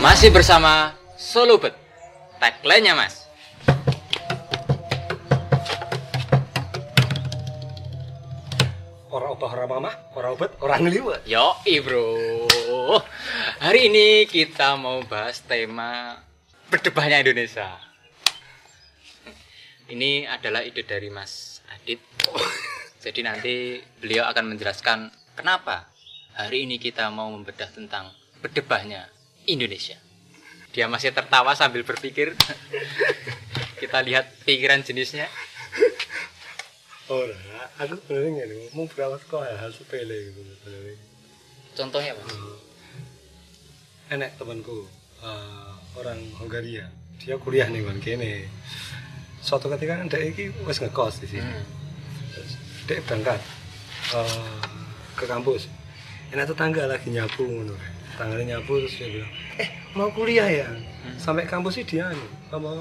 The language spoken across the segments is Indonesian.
Masih bersama Solubet. Tagline-nya, Mas. Orang obah, orang mamah, orang obat, orang ngeliwat. Yo, bro. Hari ini kita mau bahas tema berdebahnya Indonesia. Ini adalah ide dari Mas Adit. Jadi nanti beliau akan menjelaskan kenapa hari ini kita mau membedah tentang berdebahnya Indonesia. Dia masih tertawa sambil berpikir. kita lihat pikiran jenisnya. Ora, aku sebenarnya ngene, mau berawat kok hal sepele gitu sebenarnya. Contohnya, Mas. Enek temanku eh, orang Hongaria, dia kuliah nih kan kene. Suatu ketika kan dia iki wis ngekos di sini. Hmm. Terus dia berangkat eh, ke kampus. Enak tetangga lagi nyapu ngono. Tangannya nyapu terus dia bilang, "Eh, mau kuliah ya?" Sampai kampus sih dia anu, ngomong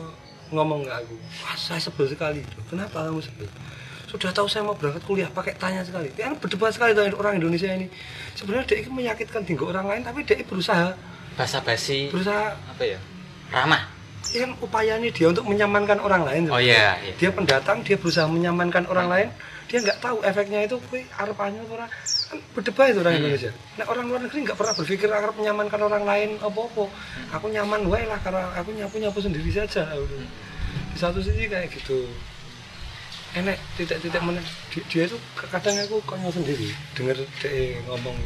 ngomong ke aku, "Wah, saya sebel sekali." Kenapa kamu sebel? Sudah tahu saya mau berangkat kuliah pakai tanya sekali. Dia kan berdebat sekali dengan orang Indonesia ini. Sebenarnya dia menyakitkan tinggal orang lain tapi dia berusaha Basa-basi berusaha apa ya? Ramah. Ini kan upayanya dia untuk menyamankan orang lain. Oh iya, iya. Dia pendatang, dia berusaha menyamankan orang lain. Dia nggak tahu efeknya itu, kue arepannya itu orang kan berdebat itu orang Hmm. Indonesia. Nah orang luar negeri nggak pernah berpikir akan menyamankan orang lain apa-apa. Hmm. Aku nyaman wae lah karena aku nyapu nyapu sendiri saja. udah. Di satu sisi kayak gitu. Enek tidak-tidak mana dia, dia itu kadang aku konyol sendiri dengar dia ngomong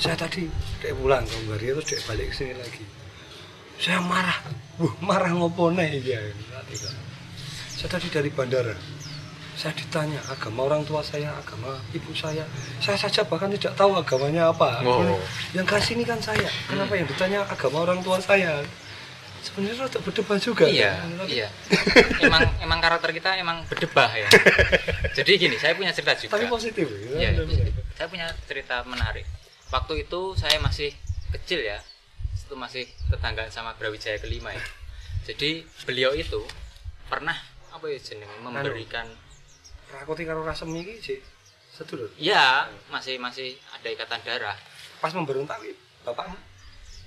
saya tadi dia pulang ke Hungaria terus dia balik ke sini lagi saya marah Wuh, marah ngopo nih ya saya tadi dari bandara saya ditanya agama orang tua saya agama ibu saya saya saja bahkan tidak tahu agamanya apa Oh. yang kasih ini kan saya kenapa yang ditanya agama orang tua saya sebenarnya untuk berdebat juga Iya, kan? iya. Emang emang karakter kita emang berdebah ya. Jadi gini, saya punya cerita juga. tapi positif ya, positif. Saya punya cerita menarik. Waktu itu saya masih kecil ya. Itu masih tetanggaan sama Brawijaya kelima ya. Jadi beliau itu pernah apa ya jenenge memberikan rakuti karo rasem iki sih sedulur ya masih masih ada ikatan darah. pas memberontak bapakmu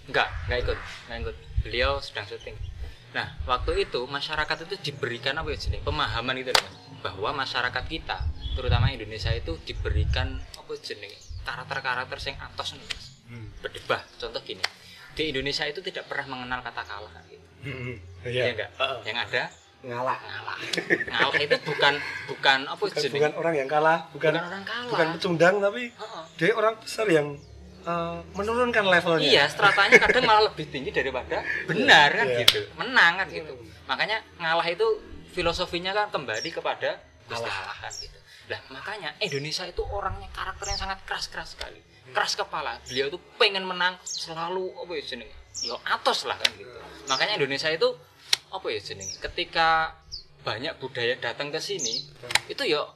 Enggak, enggak ikut, enggak ikut. Beliau sedang syuting. Nah, waktu itu masyarakat itu diberikan apa ya jenis pemahaman gitu loh, bahwa masyarakat kita, terutama Indonesia itu diberikan apa jenis karakter-karakter yang atos nih, Mas. Berdebah. Contoh gini, di Indonesia itu tidak pernah mengenal kata kalah gitu. iya Iya enggak? Heeh. Yang ada ngalah ngalah. Ngalah itu bukan bukan apa bukan, jenis bukan orang yang kalah bukan bukan orang kalah. bukan pecundang tapi Heeh. dia orang besar yang eh, menurunkan levelnya Iya, stratanya kadang malah lebih tinggi daripada benar kan Iya. gitu. Menang kan gitu. Makanya ngalah itu filosofinya kan kembali kepada Allah kan gitu. Lah, makanya Indonesia itu orangnya karakternya sangat keras-keras sekali. Keras kepala. Beliau itu pengen menang selalu apa ya jenenge? Yo atos lah kan gitu. Makanya Indonesia itu apa ya jenenge? Ketika banyak budaya datang ke sini, itu yo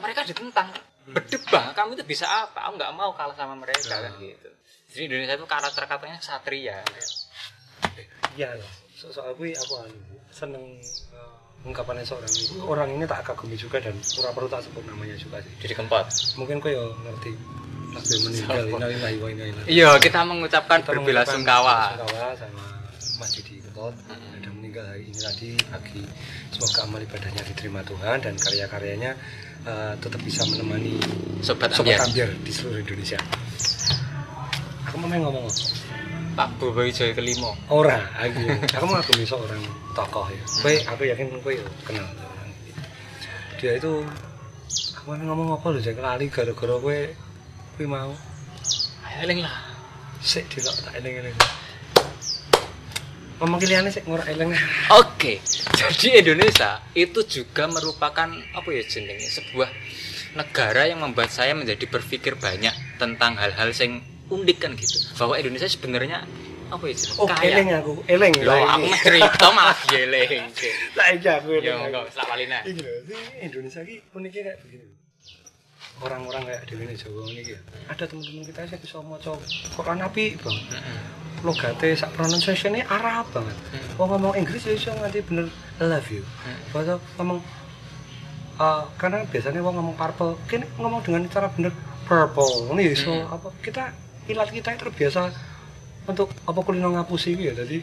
mereka ditentang. Berdebah kamu itu bisa apa? Aku nggak mau kalah sama mereka kan gitu. Jadi Indonesia itu karakter katanya satria iya loh so soal aku anu, seneng eh, ungkapannya seorang itu orang ini tak kagumi juga dan pura perlu tak sebut namanya juga sih. Jadi kempot mungkin kau ya ngerti Iya kita mengucapkan berbela sungkawa. Sama Mas Didi Kempot ada meninggal hari ini tadi pagi semoga amal ibadahnya diterima Tuhan dan karya-karyanya eh, tetap bisa menemani sobat sobat ambiar di seluruh Indonesia. Aku mau ngomong? Pak Boboijo Joy kelima. Ora, aku. Aku mau ngagumi seorang tokoh ya. Kowe aku yakin kowe ya kenal. Orang. Dia itu aku mau ngomong apa lho jek lali gara-gara kowe kowe mau eling lah sik dilok tak eling-eling. Ngomong kiliane sik ngora eling. oke jadi Indonesia itu juga merupakan apa ya jenenge sebuah negara yang membuat saya menjadi berpikir banyak tentang hal-hal yang unik kan gitu bahwa Indonesia sebenarnya apa ya jenenge Oh, eling aku, eling. Loh, aku mah cerita malah geleng. tak iki aku. Ya enggak, lho, ini Indonesia ki uniknya kayak begini. Orang-orang kayak di Jawa ini ya. Ada teman-teman kita sih bisa maca Quran api, Bang. logate sak pronunciation-e Arab banget. Hmm. Wong ngomong Inggris ya iso nganti bener I love you. Bahasa ngomong eh, karena biasanya wong ngomong purple, kini ngomong dengan cara bener purple. Ini iso Hmm. apa kita ilat kita itu terbiasa untuk apa kulino ngapusi gitu ya. Jadi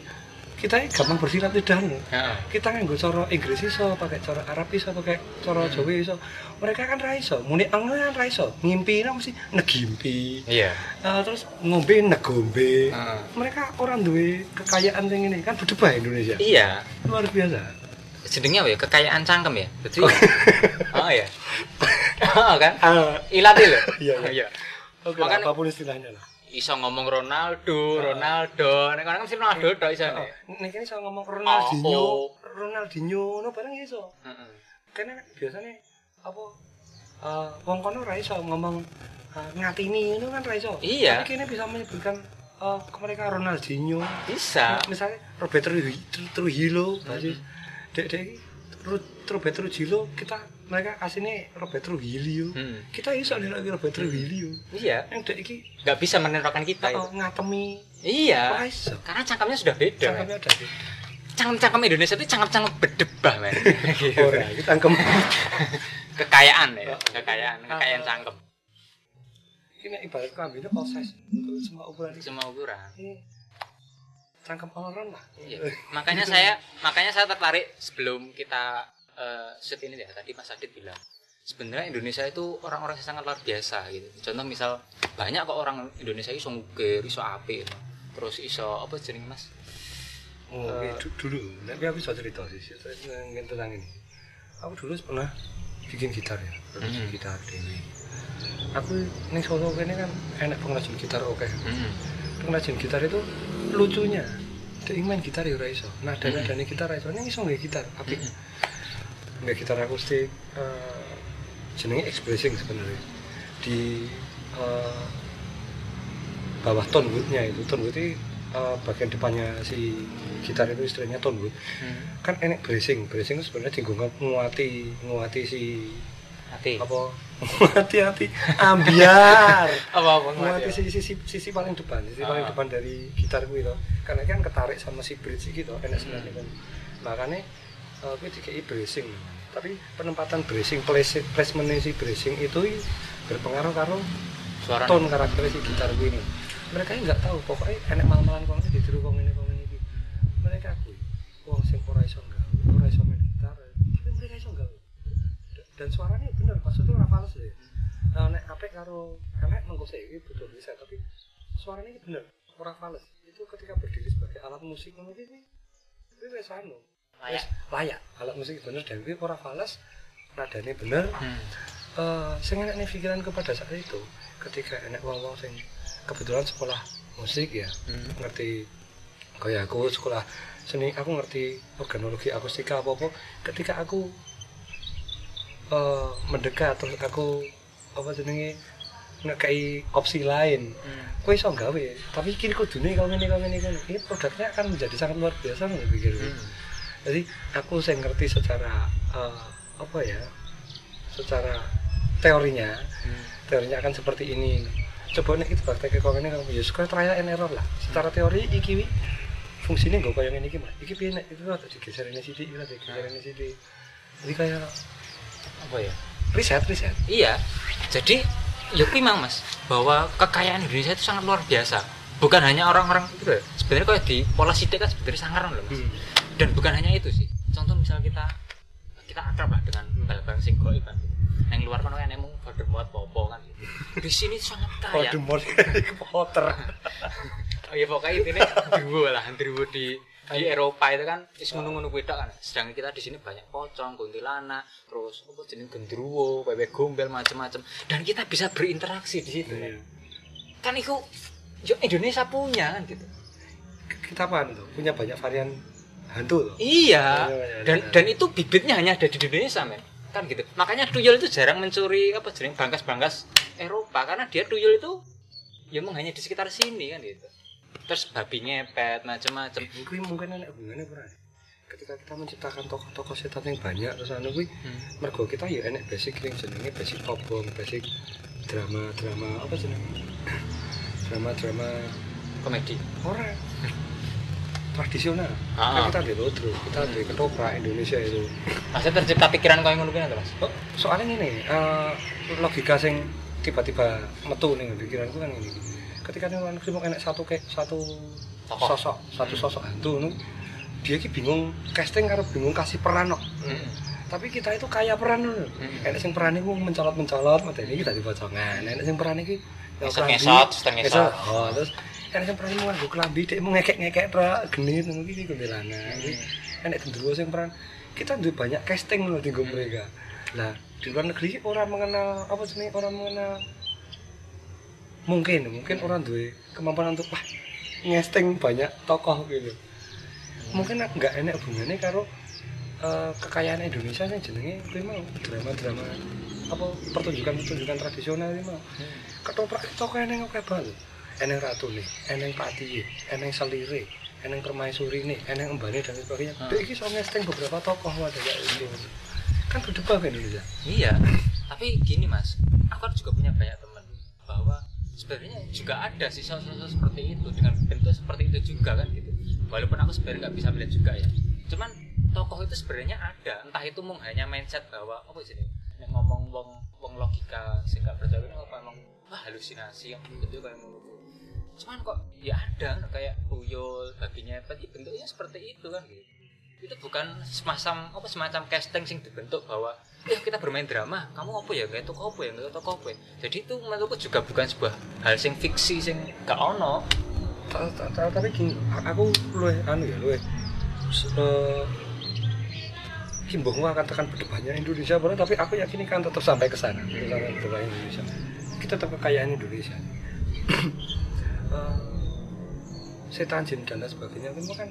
kita ini gampang bersilat lidahmu. Heeh. Kita nganggo cara Inggris iso, pakai cara Arab iso, pakai cara Hmm. Jawa iso. Mereka kan ra iso, muni angel kan ra iso. Ngimpi nah mesti negimpi. Iya. Nah, terus ngombe negombe. Heeh. Mereka orang duwe kekayaan yang ini kan berdebah Indonesia. Iya. Luar biasa. Jenengnya apa ya? Kekayaan cangkem ya. Jadi Oh iya. Oh kan? Ah, Ilat lho. Iya, iya. Iya. oke lah, Makanya- apa pun istilahnya lah. Iso ngomong Ronaldo, Ronaldo. Nek kan mesti Ronaldo tok iso. Nek saya ngomong Ronaldinho, Ronaldinho, no barang iso. Heeh. Karena biasanya apa eh wong kono ra iso ngomong eh, ngatini itu kan ra iso. Iya. Tapi kini bisa menyebutkan eh mereka Ronaldinho, Bisa. misalnya Roberto Trujillo, dek dek Roberto Trujillo kita mereka aslinya Roberto Trujillo Hmm. kita iso nih lagi Roberto Trujillo. Iya. yang dek iki Nggak bisa menentukan kita oh, ngatemi. Iya. iso. Karena cangkemnya sudah beda. cangkemnya di Cangkem-cangkem Indonesia itu cangkem-cangkem berdebah, men. ora kita cangkem. Kekayaan ya, kekayaan, kekayaan cangkem. ini ibarat kambingnya proses. Untuk semua ukuran. Semua ukuran. Cangkem orang lah Iya. Makanya saya makanya saya tertarik sebelum kita eh, shoot ini ya tadi Mas Adit bilang sebenarnya Indonesia itu orang-orang yang sangat luar biasa gitu. Contoh misal banyak kok orang Indonesia iso ngukir, iso apik, gitu. terus iso apa jeneng Mas? Oh, du- dulu, tapi aku bisa cerita sih, cerita tentang, tentang ini. Aku dulu pernah bikin gitar ya, produksi Hmm. gitar dewi. Aku nih Solo ini kan enak pengrajin gitar oke. Hmm. Pengrajin gitar itu lucunya, dia main gitar ya iso. Nah, dan Hmm. ada gitar iso, ini iso nggak gitar, tapi Hmm. nggak gitar akustik, eh, jenenge expressing sebenarnya di eh, bawah tone woodnya itu tone wood itu eh, bagian depannya si gitar itu istilahnya tone wood Hmm. kan enek bracing bracing itu sebenarnya tinggal nguati nguati si Hati. apa? Nguati hati. Ambiar. Apa apa nguati si sisi sisi paling depan sisi paling Ah. depan dari gitar gue itu karena kan ketarik sama si bridge gitu enak sebenarnya kan. Makanya uh, gue dikei bracing. Tapi penempatan bracing place placement si bracing itu berpengaruh karo Suara. tone karakter si gitar gue ini. Mereka nggak tahu pokoknya enak malam-malam kong ditiru kong ini kong ini mereka akui wong sing ora iso gawe ora iso main gitar tapi mereka iso gawe dan suaranya bener maksudnya ora fals ya. Nah, nek apik karo elek mengko iki butuh riset tapi suaranya ini bener ora fals. Itu ketika berdiri sebagai alat musik ngono iki ini wis anu. Wis layak. Alat musik bener dan kuwi ora fals nadane bener. Hmm. eh sing enak pikiran kepada saat itu ketika enak wong-wong sing kebetulan sekolah musik ya Hmm. ngerti kayak aku sekolah seni aku ngerti organologi akustika apa apa ketika aku eh mendekat terus aku apa jenenge ngekei opsi lain. Hmm. kowe iso gawe? Tapi kiri kudune kau ngene kau ngene kau ngene. ini produknya akan menjadi sangat luar biasa nih pikir. Hmm. jadi aku saya ngerti secara eh, apa ya secara teorinya. Hmm. teorinya akan seperti ini. Coba nih kita praktek kau ini kamu ya suka trial and error lah. Secara teori iki fungsinya gak kayak ini gimana iki piye nek itu ada digeser ini sini itu ada digeser ini sini jadi kayak Apa ya? riset riset Iya. Jadi ya kuwi mang Mas, bahwa kekayaan Indonesia itu sangat luar biasa. Bukan hanya orang-orang itu ya. Sebenarnya kalau di pola sidik kan sebenarnya sangaran loh Mas. Hmm. Dan bukan hanya itu sih. Contoh misal kita kita akrab lah dengan bal-bal sing goib kan. Yang luar kan kan emang Voldemort popo kan gitu. Di sini sangat kaya. Voldemort Potter Oh iya pokoknya intinya driwo lah, driwo di di Eropa itu kan is ngono-ngono kuwi kan. Sedangkan kita di sini banyak pocong, kuntilanak, terus apa jenis gendruwo, bebek gombel macam-macam dan kita bisa berinteraksi di situ. Iya. Kan itu yo Indonesia punya kan gitu. kita apa tuh punya banyak varian hantu tuh Iya. Iya, iya, Dan dan itu bibitnya hanya ada di Indonesia, men. Kan gitu. Makanya tuyul itu jarang mencuri apa jenis bangkas-bangkas Eropa karena dia tuyul itu ya emang hanya di sekitar sini kan gitu. Terus babi ngepet macam-macam. Kuwi mungkin ada hubungannya pernah ketika kita menciptakan tokoh-tokoh setan yang banyak terus anu kuwi Hmm. mergo kita ya enek basic yang jenenge basic obong basic drama drama apa jenenge drama drama Komedi. horor tradisional Ah. kan kita di lodro kita di ketoprak Indonesia itu Maksudnya tercipta pikiran kau yang ngono apa, Mas? oh, soalnya ini eh, logika sing tiba-tiba metu nih pikiranku kan ini ketika nih orang negeri mau enak satu kayak satu Tokoh. sosok satu sosok hantu nu, dia ki bingung casting karo bingung kasih peran no. Heeh. tapi kita itu kaya peran loh Hmm. enak sing peran itu mencolot mencolot mata ini kita dipocongan enak sing peran ini Ngesot-ngesot, ngesot-ngesot. oh terus enak sing peran mau nganggo kelambi dia mau ngekek ngekek rak genit ngono iki kuntilanak Iki enak gendruwo sing peran kita duwe banyak casting loh di mereka lah di luar negeri orang mengenal apa sih orang mengenal mungkin mungkin orang duwe kemampuan untuk wah ngesting banyak tokoh gitu. Mungkin nggak enak hubungannya karo eh, kekayaan Indonesia yang jenenge kuwi mau drama-drama apa pertunjukan-pertunjukan tradisional ini mau ketoprak itu kok eneng oke banget. Eneng ratu nih eneng pati eneng selire eneng permaisuri nih eneng embane dan sebagainya. Hmm. hmm. ini so ngesting beberapa tokoh wadah kayak gitu. Kan berdebah kan Indonesia. Iya, tapi gini mas, aku kan juga punya banyak teman bahwa sebenarnya juga ada sih sosok-sosok seperti itu dengan bentuk seperti itu juga kan gitu. Walaupun aku sebenarnya nggak bisa melihat juga ya. Cuman tokoh itu sebenarnya ada, entah itu mung hanya mindset bahwa apa sih ngomong wong wong logika sing gak percaya apa emang wah halusinasi yang gitu kayak ngono. Cuman kok ya ada kayak tuyul, baginya tapi bentuknya seperti itu kan gitu itu bukan semacam apa semacam casting sing dibentuk bahwa ya kita bermain drama kamu apa ya? Nggak toko apa ya? Nggak toko apa ya? Jadi itu menurutku juga bukan sebuah hal sing fiksi sing gak ono. Ta- ta- ta- tapi gini aku luwe anu ya luwe eh, himbauanku akan tekan berdebatnya Indonesia benar tapi aku yakin kan tetap sampai ke sana berdebatnya Indonesia. Kita tetap kekayaan Indonesia. Eh, setan jin dan sebagainya itu kan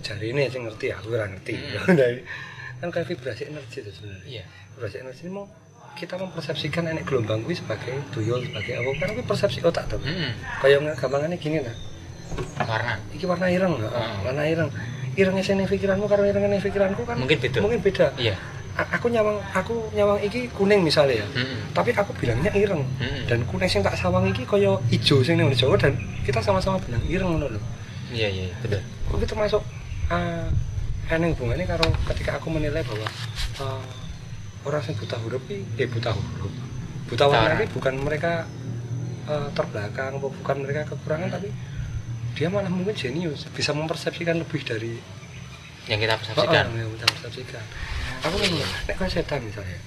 jari ini yang ngerti aku kurang ngerti. Hmm. Kan kayak vibrasi energi itu sebenarnya. Iya. Vibrasi energi ini mau kita mempersepsikan enek gelombang kuwi sebagai tuyul sebagai apa. Karena kuwi persepsi otak tuh hmm. kayak gampangannya gini lah. Karena iki warna ireng Hmm. warna ireng. Irengnya sini pikiranmu karo irengnya pikiranku kan Mungkin beda. mungkin beda. Iya. Aku nyawang aku nyawang iki kuning misalnya ya. Hmm. tapi aku bilangnya ireng. Hmm. dan kuning sing tak sawang iki kaya ijo sing ning Jawa dan kita sama-sama bilang ireng ngono lho. Iya iya betul. Kuwi termasuk uh, eneng hubungannya karo ketika aku menilai bahwa uh, orang yang buta huruf ini, eh buta huruf. Buta warna ini bukan mereka uh, terbelakang bukan mereka kekurangan tapi dia malah mungkin jenius bisa mempersepsikan lebih dari yang kita oh, persepsikan. oh, yang bisa mempersepsikan aku ngomong nek kau setan misalnya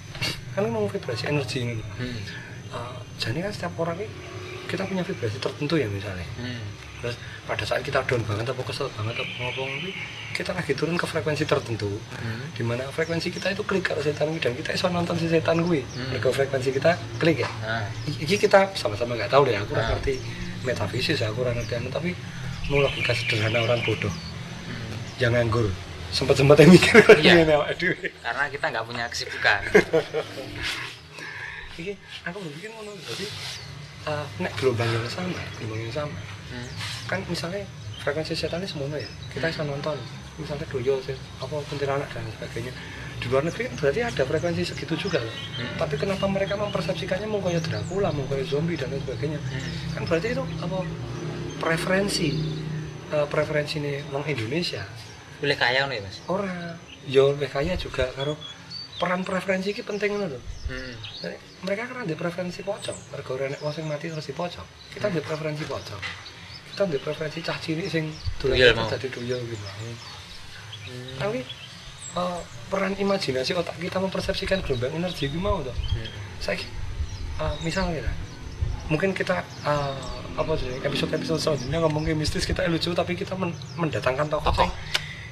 kan ngomong vibrasi energi ini hmm. uh, jadi kan setiap orang ini kita punya vibrasi tertentu ya misalnya. Hmm. Terus pada saat kita down banget atau kesel banget atau ngomong ini kita lagi turun ke frekuensi tertentu Hmm. di mana frekuensi kita itu klik karo setan kuwi dan kita iso nonton si setan gue Hmm. mereka frekuensi kita klik ya nah I- iki kita sama-sama nggak tahu deh aku Ah. kurang ngerti metafisis aku kurang ngerti anu tapi mau logika sederhana orang bodoh Hmm. yang nganggur sempat sempat yang mikir Iya. ini dhewe. karena kita nggak punya kesibukan iki aku berpikir ngono jadi uh, nek gelombang yang sama gelombang yang sama hmm. kan misalnya frekuensi setan ini semuanya ya kita bisa nonton. Misalnya doyol sih, apa kuntilanak dan sebagainya. Di luar negeri kan berarti ada frekuensi segitu juga loh. Hmm. tapi kenapa mereka mempersepsikannya mau kayak Dracula mau kayak zombie dan lain sebagainya. Hmm. kan berarti itu apa preferensi eh, preferensi nih orang Indonesia. Boleh kaya nih mas? Orang. Yo lebih kaya juga karo peran preferensi ini penting loh hmm. Mereka kan ada preferensi pocong. Mereka ora nek wong sing mati terus dipocong. Kita ada preferensi pocong kita ada preferensi cah cilik sing Tuyul dolan mau. dadi tuyul gitu tapi eh, peran imajinasi otak kita mempersepsikan gelombang energi itu mau tuh Hmm. saya eh, misalnya mungkin kita eh, apa sih episode episode selanjutnya ngomongin mistis kita lucu tapi kita men- mendatangkan tokoh Tokoh. sing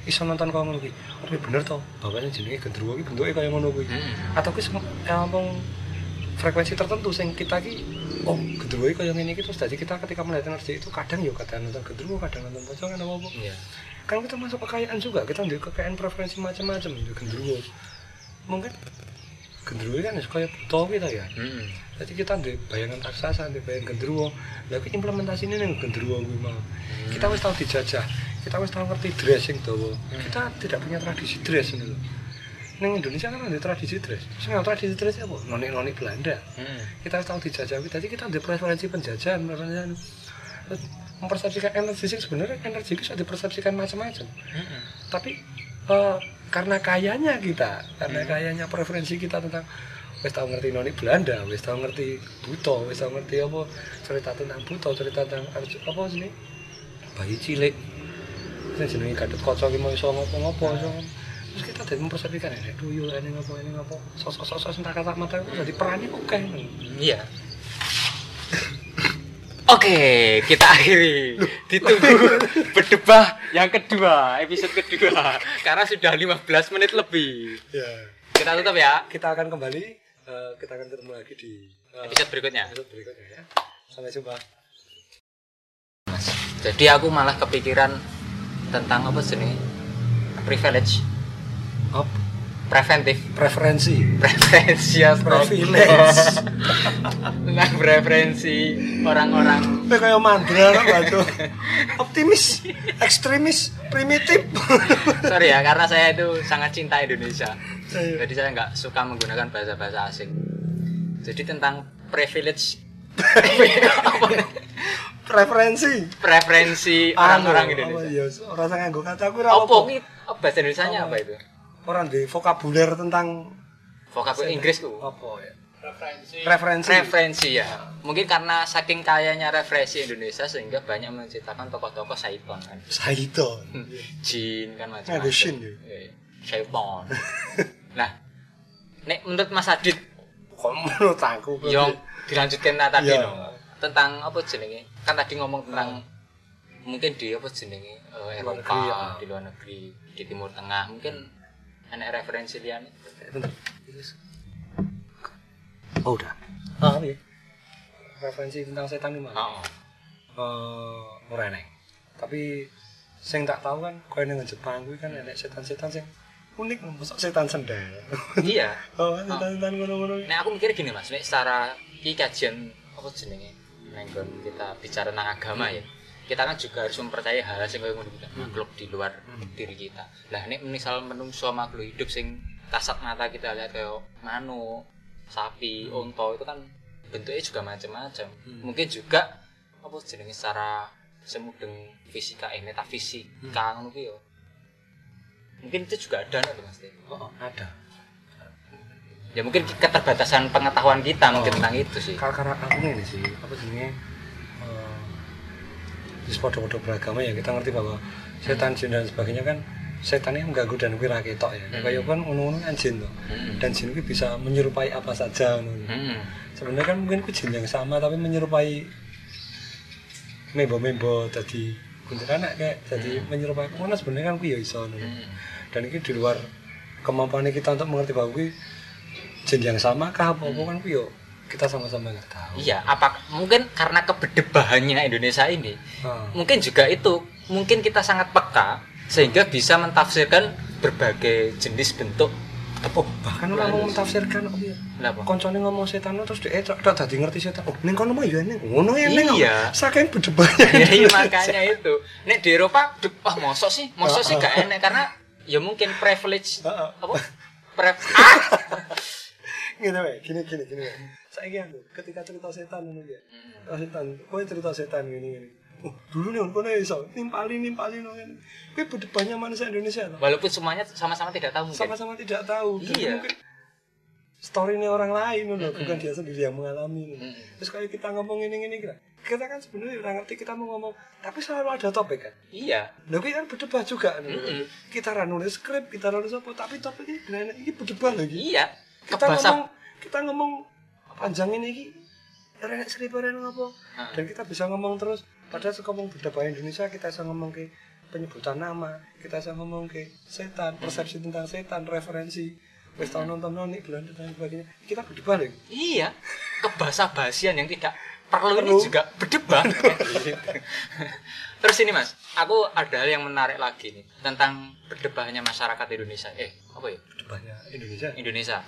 iso nonton kau ngono kuwi. Kuwi bener to. Bapaknya jenenge gendruwo iki bentuke kaya ngono kuwi. Hmm. Atau kuwi sem- eh, ngomong frekuensi tertentu sing kita ki oh iki kaya ngene iki terus dadi kita ketika melihat energi itu kadang yo kadang nonton gendruwo, kadang nonton pocong apa apa. iya Kan kita masuk kekayaan juga, kita ndek kekayaan preferensi macam-macam yo gendruwo. Mungkin gendruwo kan kaya buta kita ya. hmm. Jadi kita di bayangan raksasa, di bayangan gendruwo. Lah kuwi implementasinya ning gendruwo kuwi mau. Kita wis tahu dijajah, kita wis tahu ngerti dressing dawa. Kita tidak punya tradisi dress ini loh. Ning Indonesia kan ada tradisi dress. Sing tradisi dress apa? Nonik-nonik Belanda. Hmm. Kita tahu dijajah, jadi kita ada preferensi penjajahan, preferensi mempersepsikan energi sing sebenarnya energi itu bisa dipersepsikan macam-macam Mm-mm. tapi eh, karena kayanya kita karena Hmm. kayanya preferensi kita tentang wis tau ngerti noni Belanda wis tau ngerti Buto wis tau ngerti apa cerita tentang Buto cerita tentang apa sini bayi cilik sing jenenge Gatot Kaca ki mau iso ngopo-ngopo iso terus kita jadi mempersepsikan ini tuyul ini ngopo ini ngopo sosok-sosok sing tak kata mata itu jadi perannya oke Iya. Oke, kita akhiri. Ditunggu berdebah yang kedua, episode kedua. Karena sudah 15 menit lebih. ya Kita tutup ya kita akan kembali eh, kita akan ketemu lagi di eh, episode berikutnya. episode berikutnya ya sampai jumpa Jadi aku malah kepikiran tentang apa sih ini? Privilege, Up. preventif, preferensi preferensi Privilege. tentang preferensi orang-orang Tapi kayak mandra batu. Optimis, ekstremis, primitif. sorry ya karena saya itu sangat cinta Indonesia Iya. jadi saya nggak suka menggunakan bahasa-bahasa asing jadi tentang privilege Preferensi. preferensi orang-orang Anu, Indonesia apa ya, orang sing nganggo kata aku bahasa Indonesia apa itu Orang di vokabuler tentang vokabulari Inggris tuh apa ya? referensi Referensi. referensi ya mungkin karena saking kayanya referensi Indonesia sehingga banyak menciptakan tokoh-tokoh Saiton kan Saito. jin kan macam-macam ya? Iya, Saiton nah nek menurut Mas Adit Kok menurut aku yang dilanjutkan nah, tadi Iya. no. tentang apa jenenge kan tadi ngomong tentang mungkin di apa jenenge eh, Luar Eropa ya. di luar negeri di Timur Tengah mungkin ada referensi Bentar. Oh udah. Ah, iya. Referensi tentang setan gimana? oh. eh ora enek. Tapi sing tak tahu kan koyo ning Jepang kuwi kan enek setan-setan sing unik mosok setan sendal. iya oh, setan-setan ngono-ngono. Nah aku mikir gini mas, secara iki kajian apa jenenge, nenggon kita bicara tentang agama ya, kita kan juga harus mempercayai hal sing kaya ngono iki kan, makhluk di luar diri kita. Lah nek misal menungso makhluk hidup sing kasat mata kita lihat kayak manuk, sapi, onto itu kan bentuknya juga macam-macam. Mungkin juga apa jenenge secara semudeng fisika eh metafisika ngono ki yo. Mungkin itu juga ada nih mas. Oh, ada. Ya mungkin keterbatasan pengetahuan kita mungkin Oh. tentang itu sih. Karena aku ini sih, apa jenenge? Di podo-podo beragama ya kita ngerti bahwa setan jin dan sebagainya kan setan ini mengganggu dan kuwi ra ketok ya. Hmm. Kayak kan ngono-ngono kan jin tuh. Hmm. Dan jin kuwi bisa menyerupai apa saja ngono. Hmm. sebenarnya kan mungkin ku jin yang sama tapi menyerupai membo-membo tadi kuntilanak kayak jadi menyerupai mana sebenarnya kan ku ya iso ngono. Dan ini di luar kemampuan kita untuk mengerti bahwa jin yang sama kah apa apa kan ku yo kita sama-sama nggak tahu Iya, apa mungkin karena keberdebahannya Indonesia ini, Ah. mungkin juga itu, mungkin kita sangat peka sehingga bisa mentafsirkan berbagai jenis bentuk. oh bahkan orang mau mentafsirkan oh iya Kenapa? koncone ngomong setan terus dia tok tok dadi ngerti setan oh ning kono mah ya ning ngono ya ning Iya. saking berdebatnya Ya iya makanya itu. Nek di Eropa, wah mosok sih, mosok sih gak enak karena ya mungkin privilege Heeh. apa? Prev ah! gini wae gini gini gini wae saiki aku ketika cerita setan ngono ya cerita setan kowe cerita setan gini gini oh dulu nih kono iso nimpali nimpali ngono ngene kowe berdebatnya manusia Indonesia loh Walaupun semuanya sama-sama tidak tahu mungkin. sama-sama tidak tahu Iya. mungkin story ini orang lain loh bukan dia sendiri yang mengalami loh. Mm-mm. terus kayak kita ngomong ini ini kita kita kan sebenarnya udah ngerti kita mau ngomong tapi selalu ada topik kan Iya. Kuwi kan berdebat juga kan. Mm-mm. Kita ra nulis skrip, kita ra nulis apa, tapi topik ini benar ini berdebat lagi. Iya. Kita Kebasa- ngomong kita ngomong panjang ini iki ora enak skrip ora enak apa. Dan kita bisa ngomong terus padahal suka ngomong berdebat Indonesia kita bisa ngomong ke penyebutan nama, kita bisa ngomong ke setan, persepsi tentang setan, referensi wis tau nonton noni Belanda dan sebagainya. Kita berdebat lagi. Iya, kebasa-basian yang tidak perlu, Perlu. ini juga berdebat. Terus ini mas, aku ada hal yang menarik lagi nih tentang berdebatnya masyarakat Indonesia. Eh, apa ya? Indonesia. Indonesia.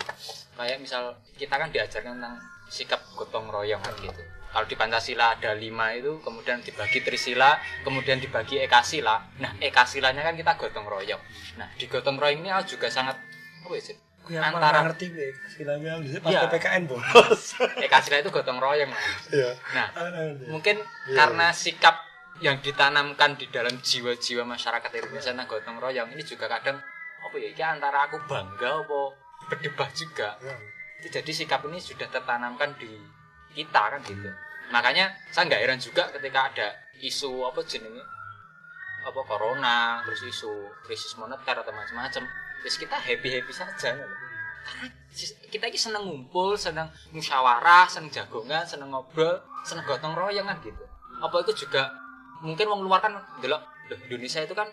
Kayak misal kita kan diajarkan tentang sikap gotong royong kan gitu. Kalau di Pancasila ada lima itu, kemudian dibagi Trisila, kemudian dibagi Ekasila. Nah, Ekasilanya kan kita gotong royong. Nah, di gotong royong ini juga sangat apa ya? sih? Kuwi apa Antara ngerti? Silangnya pas Iya. PPKN bolos. Ekasila itu gotong royong. Iya. Nah, mungkin Iya. karena sikap yang ditanamkan di dalam jiwa-jiwa masyarakat Indonesia tentang gotong royong ini juga kadang apa ya ini antara aku bangga apa berdebat juga Ya. jadi sikap ini sudah tertanamkan di kita kan gitu makanya saya nggak heran juga ketika ada isu apa jenenge apa corona terus isu krisis moneter atau macam-macam terus kita happy happy saja gitu. karena kita ini seneng ngumpul seneng musyawarah seneng jagongan seneng ngobrol seneng gotong royong kan gitu apa itu juga mungkin wong luar kan delok "Loh, Indonesia itu kan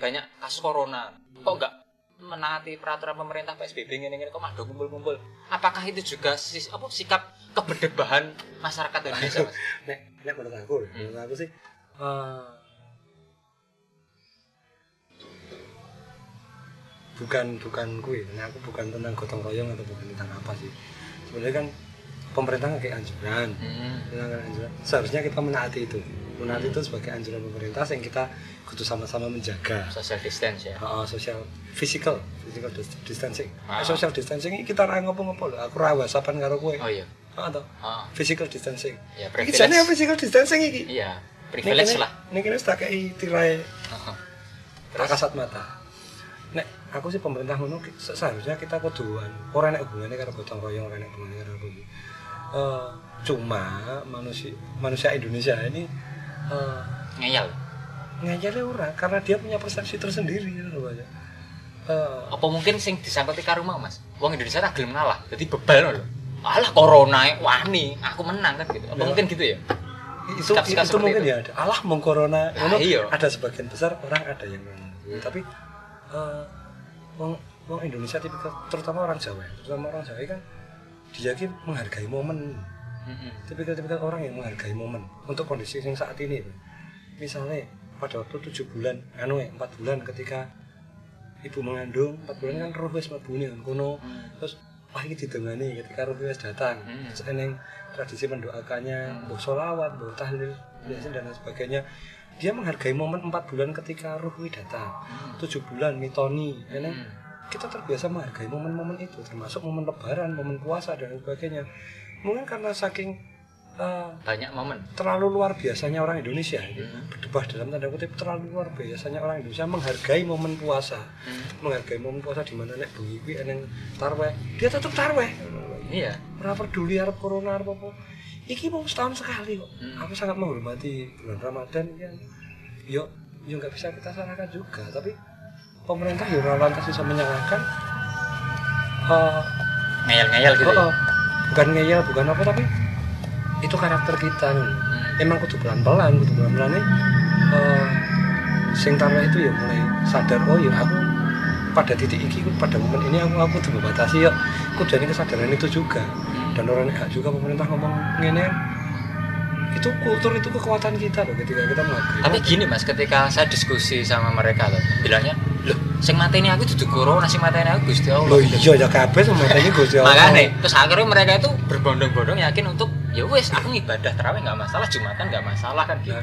banyak kasus corona. Kok nggak menaati peraturan pemerintah PSBB ini ini kok madu kumpul-kumpul apakah itu juga sis, apa sikap keberdebahan masyarakat Indonesia mas? nek nek menurut aku menurut aku sih eh, bukan bukan kue nah aku bukan tentang gotong royong atau bukan tentang apa sih. Sebenarnya kan pemerintah kayak anjuran. Hmm. Tentang anjuran. Seharusnya kita menaati itu menaati itu sebagai anjuran pemerintah yang kita kudu sama-sama menjaga. Social distance ya? Uh, social physical physical dis- distancing. Ah. Eh, social distancing ini kita ra ngopo-ngopo lho. Aku ra whatsappan karo kowe. Oh iya. Ah toh. Oh, physical distancing. Ya iki jane privilege physical distancing iki? Iya privilege lah. Nek kene tak kei tirai Heeh. kasat mata. Nek aku sih pemerintah ngono seharusnya kita kuduan ora nek hubungannya karo gotong royong ora nek hubungannya karo. Eh, cuma manusia manusia Indonesia ini ngeyel ngeyelnya ora karena dia punya persepsi tersendiri gitu loh Pak. Eh, apa mungkin sing disangkuti karo mau mas wong Indonesia tak gelem ngalah jadi bebal loh alah corona wani aku menang kan gitu apa Ya. mungkin gitu ya itu Sikap-sikap itu seperti mungkin itu. ya ada alah mong corona Nah, iya. ada sebagian besar orang ada yang ngono. tapi eh wong wong Indonesia tipikal terutama orang Jawa ya, terutama orang Jawa kan dia menghargai momen. Tipikal-tipikal orang yang menghargai momen untuk kondisi yang saat ini misalnya pada waktu tujuh bulan anu ya, empat bulan ketika ibu mengandung empat bulan kan roh wis mlebu nih kono. Hmm. terus wah ini didengani ketika roh wis datang. Hmm. terus eneng tradisi mendoakannya mbok sholawat mbok tahlil biasa dan lain sebagainya. Dia menghargai momen empat bulan ketika roh wis datang. Hmm. tujuh bulan mitoni eneng. Hmm. kita terbiasa menghargai momen-momen itu termasuk momen lebaran momen puasa dan lain sebagainya mungkin karena saking eh, banyak momen. terlalu luar biasanya orang Indonesia ini Hmm. berdebah dalam tanda kutip terlalu luar biasanya orang Indonesia menghargai momen puasa. Hmm. menghargai momen puasa di mana nek bengi kuwi eneng tarweh dia tetap tarweh iya. Ora peduli arep corona arep apa. Iki mau setahun sekali kok. Hmm. aku sangat menghormati bulan Ramadan kan. Yo yo nggak bisa kita salahkan juga tapi pemerintah yo lantas bisa menyalahkan eh, ngeyel-ngeyel gitu oh, ya? oh, bukan ngeyel bukan apa tapi itu karakter kita nih emang kudu pelan-pelan kudu pelan-pelan nih. Eh, sing tarwah itu ya mulai sadar oh ya aku pada titik iki pada momen ini aku aku kudu membatasi ya. Kudu ada kesadaran itu juga. Dan orang juga pemerintah ngomong ngene itu kultur itu kekuatan kita loh ketika kita menghargai tapi gini mas ketika saya diskusi sama mereka loh bilangnya loh sing mateni aku duduk corona sing mateni aku gusti allah loh iya ya kabeh sama ini Gusti Allah. makanya terus akhirnya mereka itu berbondong-bondong yakin untuk ya wes aku ngibadah terawih nggak masalah jumatan nggak masalah kan gitu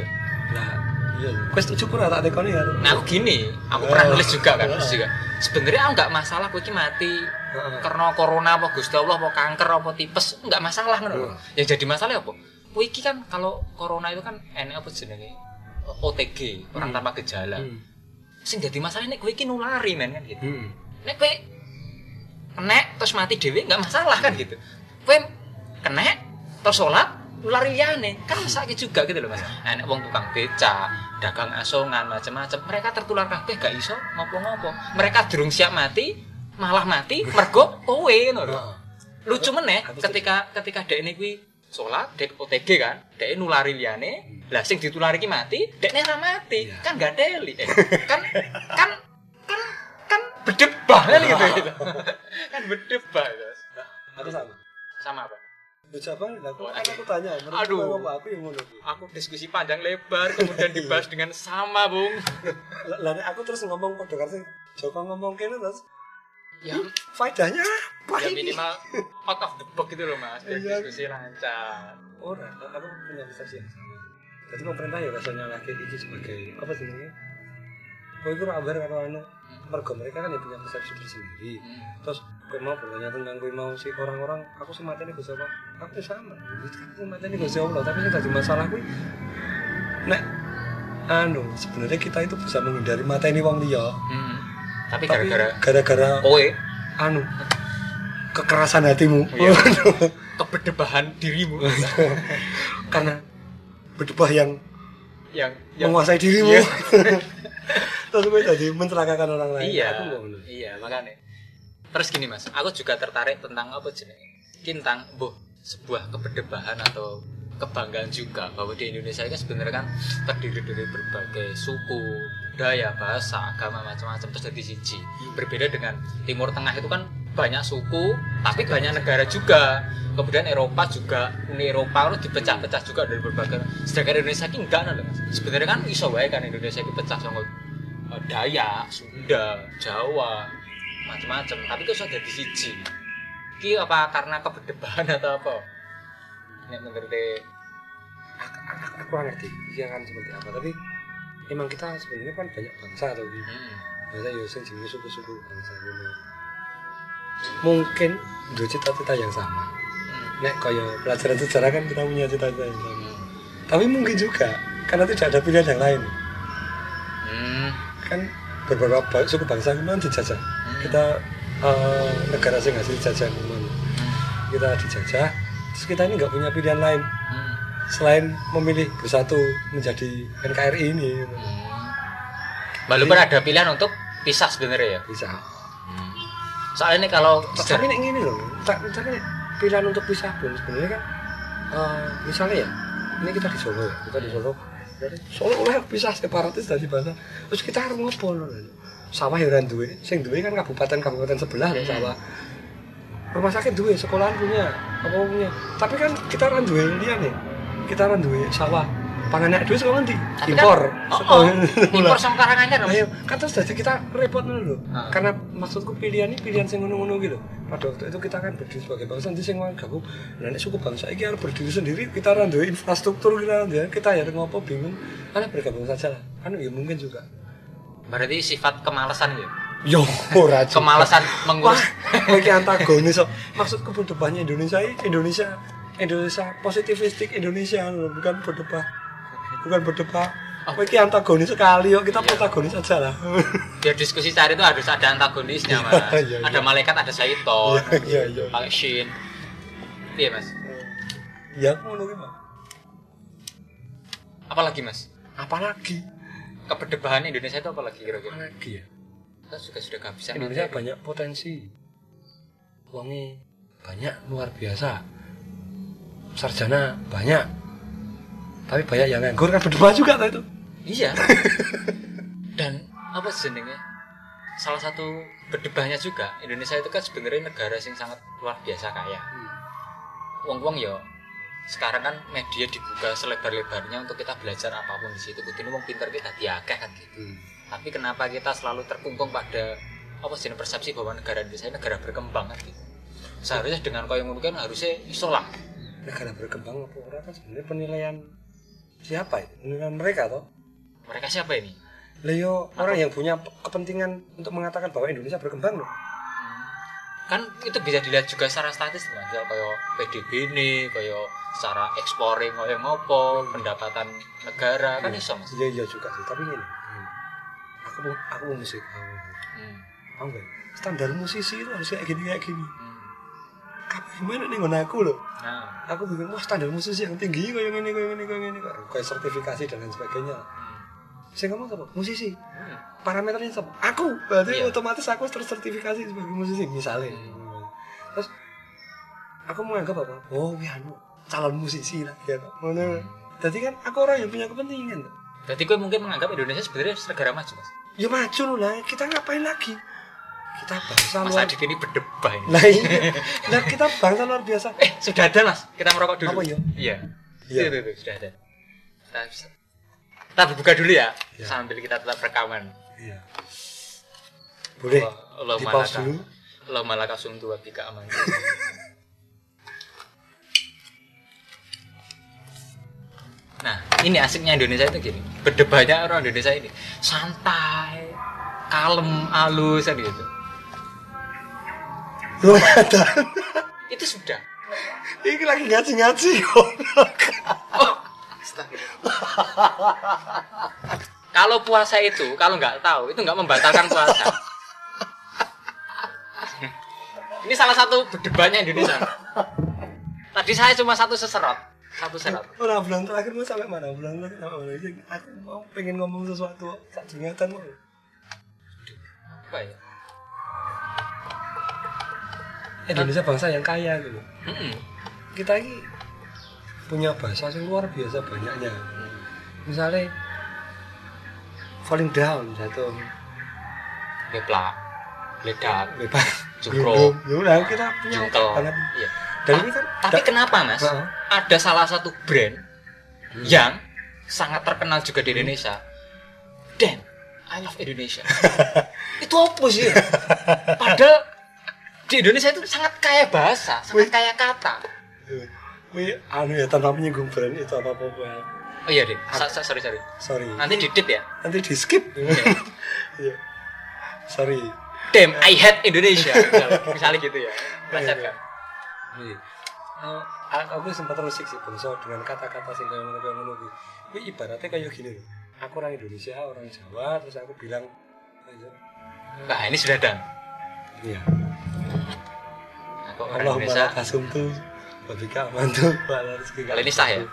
Lah, iya. Kowe setuju kurang tak tekoni ya? nah aku gini aku Oh. pernah nulis juga kan nulis Oh. juga sebenarnya aku nggak masalah aku ini mati karena corona apa gusti allah apa kanker apa tipes nggak masalah kan yang jadi masalah apa Kowe iki kan kalau corona itu kan enak apa jenenge? OTG orang Hmm. tanpa gejala. Hmm. sing jadi masalah nek kowe iki nulari men kan gitu. Hmm. nek kowe kena terus mati dhewe nggak masalah kan gitu. Kowe kena terus sholat nulari liyane. Kan sakit juga gitu loh mas. Enak wong tukang beca dagang asongan macam-macam mereka tertular kabeh gak iso ngopo-ngopo. Mereka durung siap mati malah mati mergo kowe ngono lho. Lucu meneh ketika ketika dek ini kuwi sholat dek OTG kan? Dek nulari liyane lah sing ditulari ki mati dek ora mati. Iya. kan gak deli. Eh, kan kan kan kan berdebah kan gitu, gitu. kan berdebah guys Aku sama. sama apa? Bocah bang, aku, Oh, kan aku tanya, menurut Aduh. apa? Aku yang ngono. Kuwi. aku diskusi panjang lebar kemudian dibahas dengan sama bung. Nek aku terus ngomong kode karo sing Joko ngomong kene terus ya, faedahnya apa ya ini? minimal out of the box gitu loh mas biar Iya. diskusi lancar Ora, aku punya persepsi yang sama. Jadi pemerintah ya rasanya lagi iki sebagai apa sih ini? Iku ora aware karo anu mergo mereka kan ya punya persepsi tersendiri. Hmm. Terus kowe mau bertanya tentang kowe mau si orang-orang aku sih mateni Gusti Allah. Aku ya sama. Aku sih mateni Gusti Allah, tapi sing dadi masalah kuwi nek anu sebenarnya kita itu bisa menghindari mata ini wong liya Hmm. Tapi gara-gara gara-gara kowe anu kekerasan hatimu. Iya. keberdebahan dirimu. Karena berdebah yang yang yang menguasai dirimu. Iya. terus gue jadi mencelakakan orang lain. Iya. Aku bener. iya makanya. Terus gini mas. Aku juga tertarik tentang apa jenis tentang boh sebuah keberdebahan atau kebanggaan juga bahwa di Indonesia ini sebenarnya kan terdiri dari berbagai suku budaya bahasa agama macam-macam terus jadi siji berbeda dengan Timur Tengah itu kan banyak suku tapi banyak negara juga kemudian Eropa juga Uni Eropa itu dipecah-pecah juga dari berbagai sedangkan Indonesia ini enggak nah, sebenarnya kan iso wae kan Indonesia ini pecah sama eh, Dayak, Sunda, Jawa, macam-macam. Tapi itu sudah di siji. Ki apa karena keberdebahan atau apa? Nek menurut aku, aku, aku ngerti dia kan seperti apa tapi emang kita sebenarnya kan banyak bangsa atau gitu hmm. bangsa ya sing jenis suku-suku bangsa gitu mungkin dua cita-cita yang sama. Nek kaya pelajaran sejarah kan kita punya cita-cita yang sama. Tapi mungkin juga karena tidak ada pilihan yang lain. Hmm. kan beberapa suku bangsa memang dijajah? Kita eh, negara sing hasil jajahan memang kita dijajah terus kita ini nggak punya pilihan lain. Hmm. Selain memilih bersatu menjadi NKRI ini Walaupun ada pilihan untuk pisah sebenarnya ya. bisa Soalnya nih kalau tapi nek gini loh tak nek pilihan untuk pisah pun sebenarnya kan eh, misalnya ya ini kita di Solo ya kita di Solo. Dari Solo oleh pisah separatis dari bahasa terus kita harus ngopo loh sawah ya ora duwe sing duwe kan kabupaten kabupaten sebelah loh sawah. Rumah sakit duwe sekolahan punya apa punya. Tapi kan kita ora duwe liyan nih kita ora duwe sawah panganan sekolah nanti Tapi kan- impor Oh, oh, impor sama Karanganyar. Ayo, kan terus jadi kita repot dulu loh. Karena maksudku pilihan ini pilihan sing ngono-ngono gitu. Pada waktu itu kita kan berdiri sebagai bangsa nanti sing gabung. Nah, nek suku bangsa iki harus berdiri sendiri, kita duwe infrastruktur kita ya. Kita ya ngopo bingung. Karena bergabung saja lah. Kan ya mungkin juga. Berarti sifat kemalasan ya. Yo, ora. Kemalasan mengurus. Wah, antagonis kok. Maksudku berdebatnya Indonesia ini Indonesia Indonesia positivistik Indonesia loh, bukan berdebat bukan berdebat apa iki antagonis sekali yuk kita Iya. protagonis aja lah Biar diskusi cari itu harus ada antagonisnya mas. Iya, iya, Ada iya. malaikat, ada syaiton. Iya, iya, iya. Pakai shin. Iya mas. ya aku ngono Mas. Apalagi mas? apalagi Keberdebahan Indonesia itu apalagi kira-kira? apalagi ya Kita juga sudah kehabisan. Indonesia banyak potensi uangnya banyak luar biasa sarjana banyak tapi banyak yang nganggur kan berdebat juga tuh itu Iya. Dan apa jenenge? Salah satu berdebahnya juga Indonesia itu kan sebenarnya negara yang sangat luar biasa kaya. Wong-wong ya sekarang kan media dibuka selebar-lebarnya untuk kita belajar apa pun di situ. Kudu wong pinter kita diakeh kan gitu. Tapi kenapa kita selalu terkungkung pada apa sih persepsi bahwa negara Indonesia negara berkembang kan gitu. Seharusnya dengan kau yang mungkin harusnya iso lah. Negara berkembang apa orang kan sebenarnya penilaian siapa ya? Penilaian mereka toh. Mereka siapa ini? Leo orang yang punya kepentingan untuk mengatakan bahwa Indonesia berkembang loh. Kan itu bisa dilihat juga secara statistik mas. Misal kayak PDB ini kayak secara ekspornya kayak ngopo pendapatan negara kan iso mas. Iya iya juga sih. Tapi ini aku aku musik aku. Hmm. mau nggak standar musisi itu harus kayak gini kayak gini. Hmm. Gimana nih ngono aku loh nah. Aku bingung wah standar musisi yang tinggi kayak gini kayak gini kayak gini. Kayak sertifikasi dan lain sebagainya. Saya ngomong apa? Musisi hmm. parameternya siapa aku. Berarti Iya. otomatis aku harus tersertifikasi sebagai musisi misalnya. Terus aku menganggap apa? Oh ya anu calon musisi lah ya Pak. Ngono. jadi kan aku orang yang punya kepentingan berarti gue mungkin menganggap Indonesia sebenarnya negara maju mas? Ya maju lah kita ngapain lagi kita bangsa mas luar Adit ini berdebah ini. Nah iya. Nah kita bangsa luar biasa. Eh sudah ada mas. Kita merokok dulu. Apa, ya? iya. Iya. Itu, itu, itu, sudah ada. Kita, kita berbuka dulu ya Iya. sambil kita tetap rekaman. Iya. Boleh Allah di malaka dulu. Allah malaka sungtu wa bika aman Nah, ini asiknya Indonesia itu gini. Berdebatnya orang Indonesia ini. Santai, kalem, halus kan gitu. Ramadan Itu sudah. ini lagi ngaji-ngaji kok Oh, kalau puasa itu kalau nggak tahu itu nggak membatalkan puasa ini salah satu berdebatnya Indonesia tadi saya cuma satu seserot satu serot Orang bulan terakhir mau sampai mana? Bulan terakhir sampai mana? Aku mau pengen ngomong sesuatu tak jengatan mau. apa ya Indonesia bangsa yang kaya gitu. Mm-mm. Kita ini punya bahasa yang luar biasa banyaknya. Misalnya falling down jatuh geplak ledak bebas Jungkro. ya udah kita punya jungkel banget iya. dan Ta- ini kan tapi da- kenapa mas Heeh. ada salah satu brand yang sangat terkenal juga di Indonesia Dan I love Indonesia itu apa sih padahal di Indonesia itu sangat kaya bahasa sangat Wih. kaya kata. Wih, anu ya tanpa menyinggung brand itu apa apa oh iya deh Sa- sa- sorry sorry. Sorry. Nanti didit ya? Nanti di skip. Iya. sorry. Damn I hate Indonesia. Misalnya, misalnya gitu ya. Iya, kan? Iya. A- aku sempat terusik sih bangsa dengan kata-kata sing kayak ngono kayak ngono kuwi. Kuwi ibaratnya kayak gini loh. Aku orang Indonesia, orang Jawa, terus aku bilang nah ini sudah dan Iya. Aku orang Allah Indonesia kasum tuh Babika mantu Kalau ini sah ya?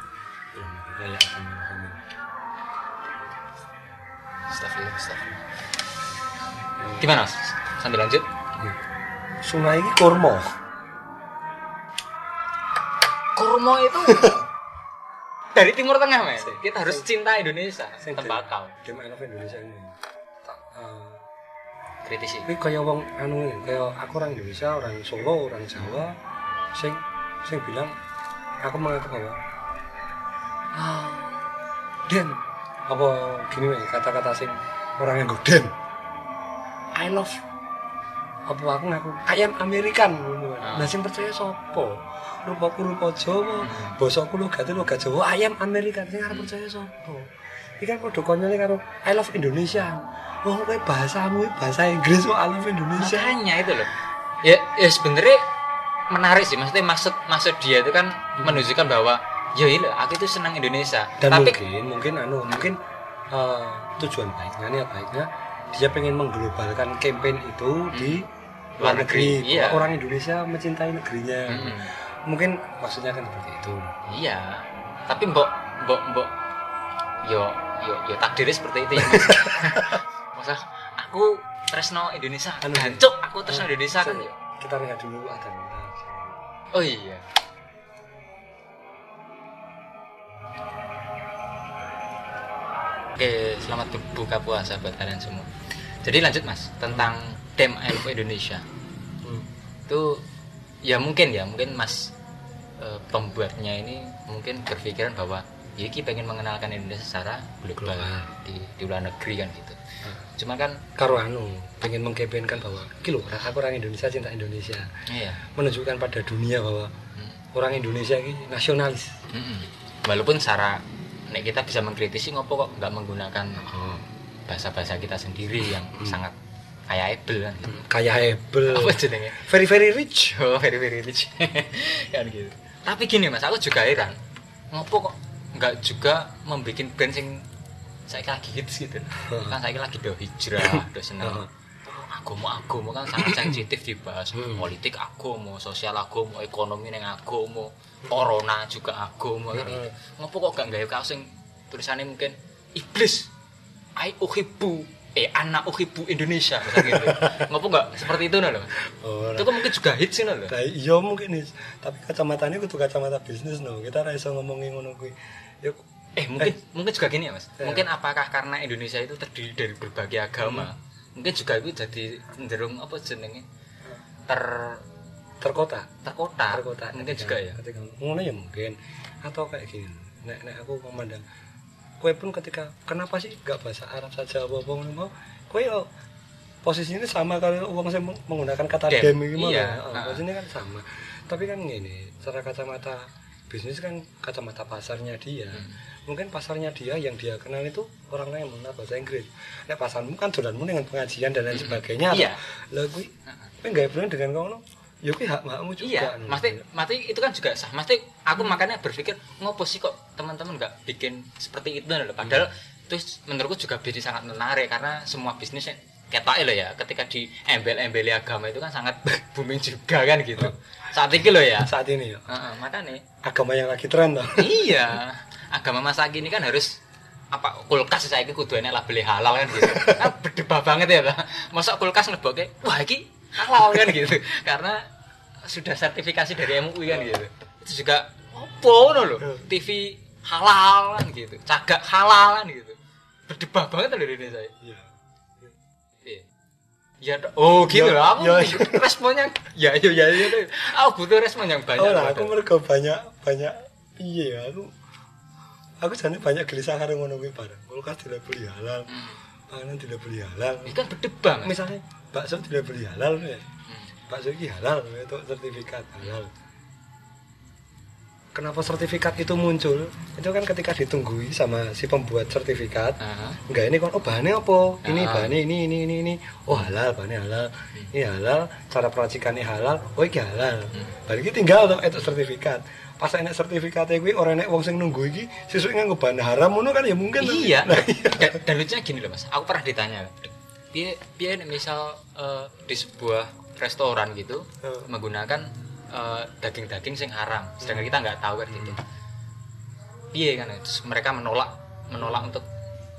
Astagfirullah, astagfirullah. gimana mas sambil lanjut Sungai ini kurma. kurma itu dari Timur Tengah mas kita harus cinta Indonesia tembakau love Indonesia ini. Kritisi Ini kaya wong anu ini, kaya aku orang Indonesia, orang Solo, orang Jawa, sing sing bilang aku mengaku bahwa ah, Den, apa gini nih kata-kata sing orang yang Den, I love apa aku ngaku ayam Amerikan. Ah. Nah sing percaya sopo? Rupaku rupa Jawa, Hmm. basaku logat logat Jawa, ayam Amerikan sing arep percaya sopo? Iki kan padha konyole karo I love Indonesia. Wong kowe bahasamu bahasa Inggris kok I love Indonesia. makanya itu loh ya ya sebenarnya menarik sih maksudnya maksud maksud dia itu kan menunjukkan bahwa ya iya aku itu senang Indonesia Dan tapi mungkin mungkin anu mungkin eh, tujuan baiknya niat baiknya dia pengen mengglobalkan campaign itu di luar negeri. negeri, iya. Orang Indonesia mencintai negerinya. Mm-mm. Mungkin maksudnya kan seperti itu. iya tapi mbok mbok mbok yo yo yo takdirnya seperti itu ya mas masa aku tresno Indonesia Anu, gancuk aku tresno Ah, Indonesia kan ya Kita lihat dulu ada oh iya Oke, selamat berbuka puasa buat kalian semua. Jadi lanjut mas tentang Dem I Love Indonesia. Hmm. Itu ya mungkin ya mungkin mas eh, pembuatnya ini mungkin berpikiran bahwa ya Iki pengen mengenalkan Indonesia secara global Global. di, di luar negeri kan gitu. Hmm. Cuma kan Karo anu pengen mengkampanyekan bahwa kilo aku orang Indonesia cinta Indonesia iya. menunjukkan pada dunia bahwa Hmm. orang Indonesia ini nasionalis. Mm-mm. Walaupun secara nek kita bisa mengkritisi ngopo kok nggak menggunakan Oh. bahasa-bahasa kita sendiri yang sangat kayak able kan gitu. Kaya hebel. Apa jenenge? Very very rich. Oh, very very rich. kan gitu. Tapi gini Mas, aku juga heran. Ngopo kok nggak juga membuat band sing saya lagi hits gitu. kan saya lagi do hijrah, do seneng. Heeh. agama agama kan sangat sensitif dibahas Hmm. politik agama sosial agama ekonomi neng agama corona juga agama kan gitu. ngopo kok gak gawe kaos sing tulisannya mungkin iblis ai uhibu eh anak uhibu Indonesia gitu ngopo gak seperti itu loh Oh, itu kan juga hits sih loh Nah, iya mungkin nih, tapi kacamatanya kudu kacamata bisnis no. Kita ra iso ngomongin ngono kuwi. Ya eh mungkin mungkin juga gini ya mas Ya. mungkin apakah karena Indonesia itu terdiri dari berbagai agama mungkin juga itu jadi cenderung apa jenenge ter terkota. terkota Terkota. mungkin juga ya Ketika ngono ya mungkin. Atau kayak gini. Nek nek aku memandang kue pun ketika kenapa sih gak bahasa Arab saja apa apa ngono mau kue yo posisinya sama kalau uang saya meng- menggunakan kata dem ini mau iya. ya. Ah. posisinya kan sama. Tapi kan gini secara kacamata bisnis kan kacamata pasarnya dia. Hmm. mungkin pasarnya dia yang dia kenal itu orang-orang yang mengenal bahasa Inggris. Nek pasarmu kan dolanmu dengan pengajian dan lain sebagainya. Iya. lah gue gue nggak bilang dengan kau no? Ya kuwi hak hakmu juga iya mesti mesti itu kan juga sah. Mesti aku makanya berpikir ngopo sih kok teman-teman nggak bikin seperti itu? Loh padahal terus menurutku juga bisnis sangat menarik karena semua bisnis ketok loh ya ketika di embel-embeli agama itu kan sangat booming juga kan gitu. Saat ini loh ya. Saat ini ya. Heeh, makanya. Agama yang lagi tren toh. Iya. Agama masa kini kan harus apa kulkas saya kudu enek label halal kan gitu. Kan berdebah banget ya Pak. masa kulkas ngeboke wah iki halal kan gitu. Karena sudah sertifikasi dari MUI kan gitu. Itu juga apa no lo TV halal kan gitu. Cagak halal kan gitu. Berdebah banget loh di Indonesia. Iya Iya. Ya, oh gitu Ya, lah. Aku ya, ya. responnya ya ya ya ya. Dok. Aku butuh respon yang banyak. oh lah aku mergo banyak banyak piye ya aku aku jane banyak gelisah karo ngono kuwi bareng kulkas tidak beli halal panganan tidak beli halal Ini kan berdebah. Mas. misalnya bakso tidak beli halal ya bakso halal itu sertifikat halal kenapa sertifikat itu muncul itu kan ketika ditunggui sama si pembuat sertifikat Aha. enggak ini kan oh bahannya apa ini Ah. bahannya ini ini ini ini oh halal bahannya halal ini halal cara peracikannya halal oh ini halal Hmm. balik tinggal tuh itu sertifikat pas enek sertifikatnya gue orang enek wong sing nunggu iki sesuk nganggo bahan haram ngono kan ya mungkin Iya. Nah, iya. Dan, dan lucunya gini loh mas. Aku pernah ditanya. Dia dia misal eh, di sebuah restoran gitu Hmm. menggunakan eh, daging-daging sing haram. Sedangkan kita nggak tahu kan gitu. Iya kan. Terus mereka menolak menolak untuk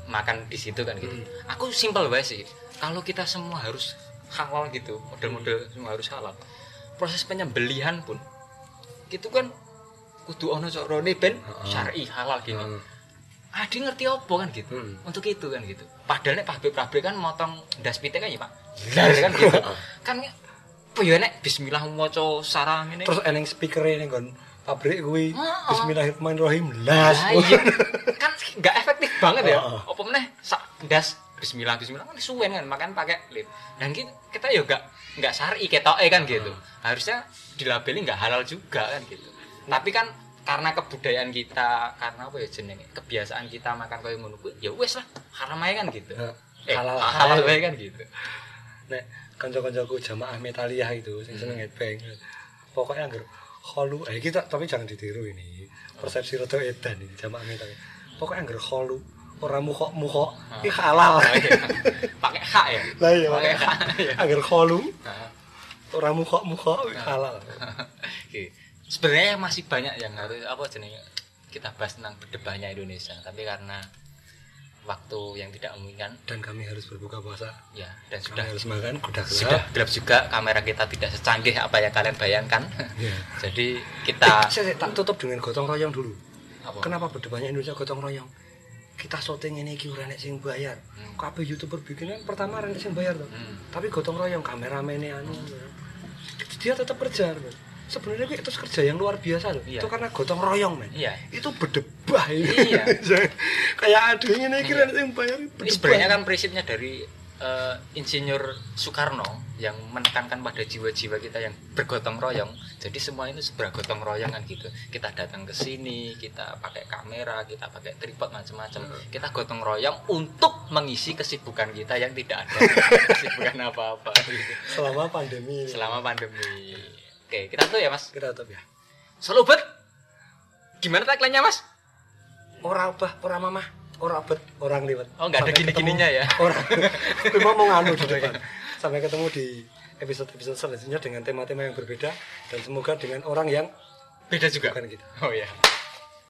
makan di situ kan gitu. Aku simpel banget sih. Kalau kita semua harus halal gitu, model-model semua harus halal. Proses penyembelihan pun itu kan kudu ono corone ben syar'i halal gini. Hmm. Adi ngerti apa kan gitu Hmm. untuk itu kan gitu padahal nek pabrik-pabrik kan motong das pite kan ya pak Lar kan gitu kan apa ya nek? Bismillah maca sarang ini terus eneng speaker ini kan pabrik gue Heeh. Bismillahirrahmanirrahim. Las Lah, iya. kan nggak efektif banget ya. Heeh. apa meneh? Sak das bismillah bismillah kan suwen kan makan pakai lip. Dan kita, kita ya nggak nggak syar'i ketoke kan gitu. Harusnya dilabeli nggak halal juga kan gitu. Tapi kan karena kebudayaan kita karena apa ya jenenge kebiasaan kita makan kayak ngono kuwi, ya wes lah haram aja kan gitu. Nah, eh, halal halal aja. aja kan gitu. Nek kanca-kancaku jamaah metaliyah itu sing seneng headbang. Pokoknya anggar kholu eh kita tapi jangan ditiru ini persepsi rada edan ini jamaah metaliyah pokoknya anggar kholu ora mukhok mukhok iki halal. Oh, iya. pakai hak ya? Lah iya pakai makanya hak. ya anggar kholu Nah. ora mukhok mukhok iki halal. Sebenarnya masih banyak yang harus apa jenenge kita bahas tentang berdebatnya Indonesia, tapi karena waktu yang tidak memungkinkan dan kami harus berbuka puasa ya dan kami sudah harus makan sudah gelap gelap juga kamera kita tidak secanggih apa yang kalian bayangkan. Iya. Jadi Eh, kita saya, saya tak tutup dengan gotong royong dulu apa? Kenapa berdebatnya Indonesia gotong royong? Kita syuting ini ora nek sing bayar. Hmm. Kabeh YouTuber bikin kan pertama ora sing bayar tuh. Hmm. Tapi gotong royong kameramennya anu. Dia tetap kerja. Bro. Sebenarnya itu kerja yang luar biasa loh. Iya. Itu karena gotong royong, men. Iya. Itu berdebah ini. Iya. Kayak yang ini kira nek sing bayar Ini sebenarnya kan prinsipnya dari eh, Insinyur Soekarno yang menekankan pada jiwa-jiwa kita yang bergotong royong. Jadi semua itu bergotong royong kan gitu. Kita datang ke sini, kita pakai kamera, kita pakai tripod macam-macam. Kita gotong royong untuk mengisi kesibukan kita yang tidak ada kesibukan apa-apa gitu. selama pandemi ini. selama pandemi. Oke, kita tuh ya Mas. kita tetap ya. Solo bet. Gimana tagline-nya Mas? Ora obah, ora mamah, ora bet, orang liwat. Oh, nggak ada gini-gininya ya? Ora. Cuma mau nganu di depan. Sampai ketemu di episode-episode selanjutnya dengan tema-tema yang berbeda dan semoga dengan orang yang Beda juga. bukan kita. Oh ya.